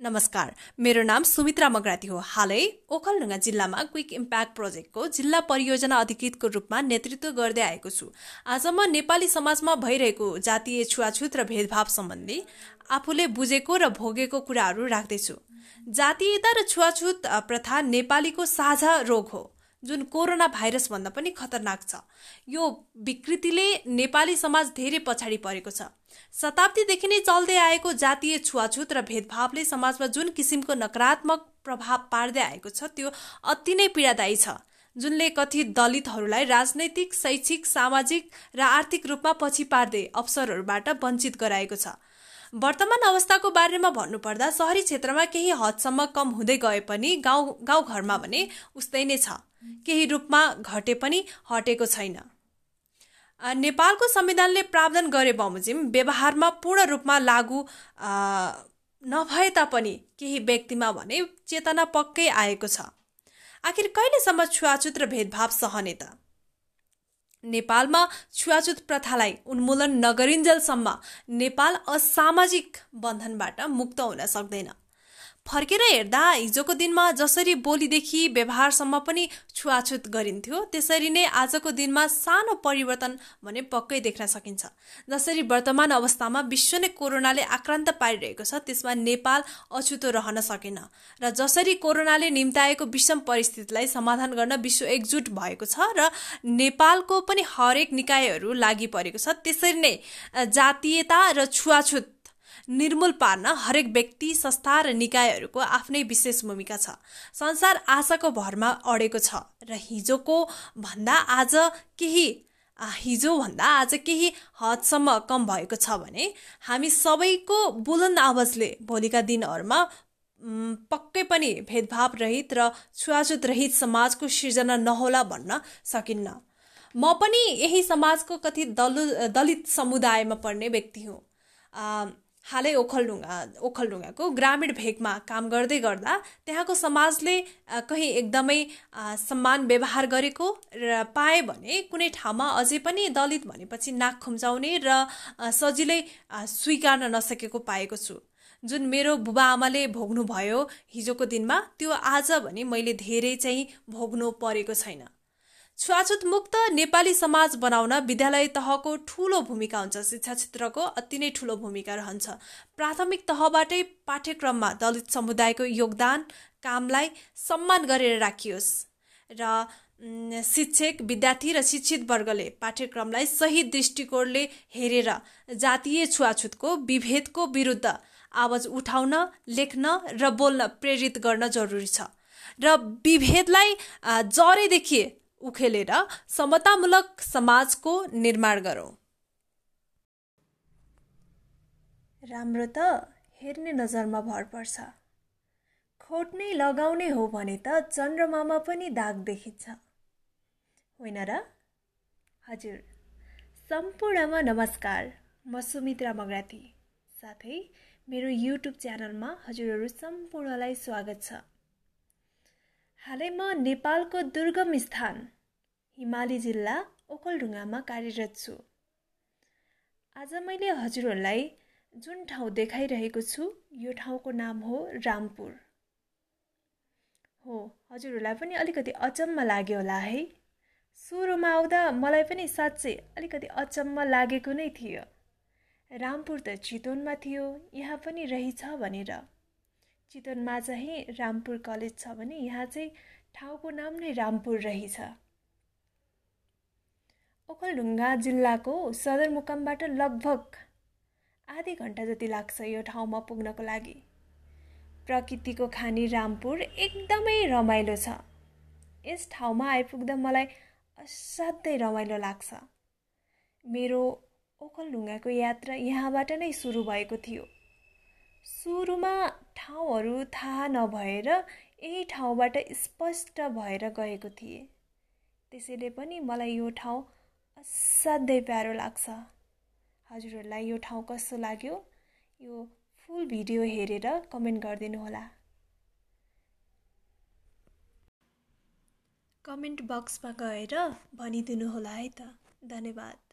नमस्कार मेरो नाम सुमित्रा मगराती हो। हालै ओखलढुङ्गा जिल्लामा क्विक इम्प्याक्ट प्रोजेक्टको जिल्ला परियोजना अधिकृतको रूपमा नेतृत्व गर्दै आएको छु। आज म नेपाली समाजमा भइरहेको जातीय छुवाछुत र भेदभाव सम्बन्धी आफूले बुझेको र भोगेको कुराहरू राख्दैछु। जातीयता र छुवाछुत प्रथा नेपालीको साझा रोग हो। जुन कोरोना भाइरसभन्दा पनि खतरनाक छ। यो विकृतिले नेपाली समाज धेरै पछाडि परेको छ। शताब्दीदेखि नै चल्दै आएको जातीय छुवाछुत र भेदभावले समाजमा जुन किसिमको नकारात्मक प्रभाव पार्दै आएको छ त्यो अति नै पीडादायी छ। जुनले कथित दलितहरूलाई राजनैतिक शैक्षिक सामाजिक र आर्थिक रूपमा पछि पार्दै अवसरहरूबाट वञ्चित गराएको छ। वर्तमान अवस्थाको बारेमा भन्नुपर्दा सहरी क्षेत्रमा केही हदसम्म कम हुँदै गए पनि गाउँ गाउँघरमा भने उस्तै नै छ। केही रूपमा घटे पनि हटेको छैन। नेपालको संविधानले प्रावधान गरे बमोजिम व्यवहारमा पूर्ण रूपमा लागू नभए तापनि केही व्यक्तिमा भने चेतना पक्कै आएको छ। आखिर कहिलेसम्म छुवाछुत र भेदभाव सहने त? नेपालमा छुवाछुत प्रथालाई उन्मूलन नगरिन्जेलसम्म नेपाल असामाजिक बन्धनबाट मुक्त हुन सक्दैन। फर्केर हेर्दा हिजोको दिनमा जसरी बोलीदेखि व्यवहारसम्म पनि छुवाछुत गरिन्थ्यो त्यसरी नै आजको दिनमा सानो परिवर्तन भने पक्कै देख्न सकिन्छ। जसरी वर्तमान अवस्थामा विश्व नै कोरोनाले आक्रान्त पारिरहेको छ त्यसमा नेपाल अछुतो रहन सकेन र जसरी कोरोनाले निम्ताएको विषम परिस्थितिलाई समाधान गर्न विश्व एकजुट भएको छ र नेपालको पनि हरेक निकायहरू लागि परेको छ त्यसरी नै जातीयता र छुवाछुत निर्मूल पार्न हरेक व्यक्ति संस्था र निकायहरूको आफ्नै विशेष भूमिका छ। संसार आशाको भरमा अडेको छ र हिजोको भन्दा आज केही हिजोभन्दा आज केही हदसम्म कम भएको छ भने हामी सबैको बुलन्द आवाजले भोलिका दिनहरूमा पक्कै पनि भेदभाव रहित र छुवाछुत रहित समाजको सिर्जना नहोला भन्न सकिन्न। म पनि यही समाजको कथित दलु दलित समुदायमा पर्ने व्यक्ति हुँ। हालै ओखलढुङ्गा ओखलढुङ्गाको ग्रामीण भेगमा काम गर्दै गर्दा त्यहाँको समाजले कहीँ एकदमै सम्मान व्यवहार गरेको र पाए भने कुनै ठाउँमा अझै पनि दलित भनेपछि नाक खुम्चाउने र सजिलै स्वीकार्न नसकेको पाएको छु। जुन मेरो बुबा आमाले भोग्नुभयो हिजोको दिनमा त्यो आज भने मैले धेरै चाहिँ भोग्नु परेको छैन। छुवाछुत मुक्त नेपाली समाज बनाउन विद्यालय तहको ठुलो भूमिका हुन्छ। शिक्षा क्षेत्रको अति नै ठुलो भूमिका रहन्छ। प्राथमिक तहबाटै पाठ्यक्रममा दलित समुदायको योगदान कामलाई सम्मान गरेर राखियोस् र शिक्षक विद्यार्थी र शिक्षित वर्गले पाठ्यक्रमलाई सही दृष्टिकोणले हेरेर जातीय छुवाछुतको विभेदको विरुद्ध आवाज उठाउन लेख्न र बोल्न प्रेरित गर्न जरुरी छ। र विभेदलाई जरेदेखि उखेलेर समतामूलक समाजको निर्माण गरौँ। राम्रो त हेर्ने नजरमा भर पर्छ। खोट नै लगाउने हो भने त चन्द्रमामा पनि दाग देखिन्छ। होइन र? हजुर। सम्पूर्णमा नमस्कार म सुमित्रा मगराती। साथै मेरो युट्युब च्यानलमा हजुरहरू सम्पूर्णलाई स्वागत छ। हालै म नेपालको दुर्गम स्थान हिमाली जिल्ला ओखलढुङ्गामा कार्यरत छु। आज मैले हजुरहरूलाई जुन ठाउँ देखाइरहेको छु यो ठाउँको नाम हो रामपुर। हो हजुरहरूलाई पनि अलिकति अचम्म लाग्यो होला है। सुरुमा आउँदा मलाई पनि साँच्चै अलिकति अचम्म लागेको नै थियो। रामपुर त चितवनमा थियो यहाँ पनि रहेछ भनेर। चितवनमा चाहिँ रामपुर कलेज छ भने यहाँ चाहिँ ठाउँको नाम नै रामपुर रहेछ। ओखलढुङ्गा जिल्लाको सदरमुकामबाट लगभग आधी घन्टा जति लाग्छ यो ठाउँमा पुग्नको लागि। प्रकृतिको खानी रामपुर एकदमै रमाइलो छ। यस ठाउँमा आइपुग्दा मलाई असाध्यै रमाइलो लाग्छ। मेरो ओखलढुङ्गाको यात्रा यहाँबाट नै सुरु भएको थियो। सुरुमा ठाउँहरू थाहा नभएर यही ठाउँबाट स्पष्ट भएर गएको थिएँ। त्यसैले पनि मलाई यो ठाउँ असाध्यै प्यारो लाग्छ। हजुरहरूलाई यो ठाउँ कस्तो लाग्यो? यो फुल भिडियो हेरेर कमेन्ट गरिदिनु होला। कमेन्ट बक्समा गएर भनिदिनु होला है त। धन्यवाद।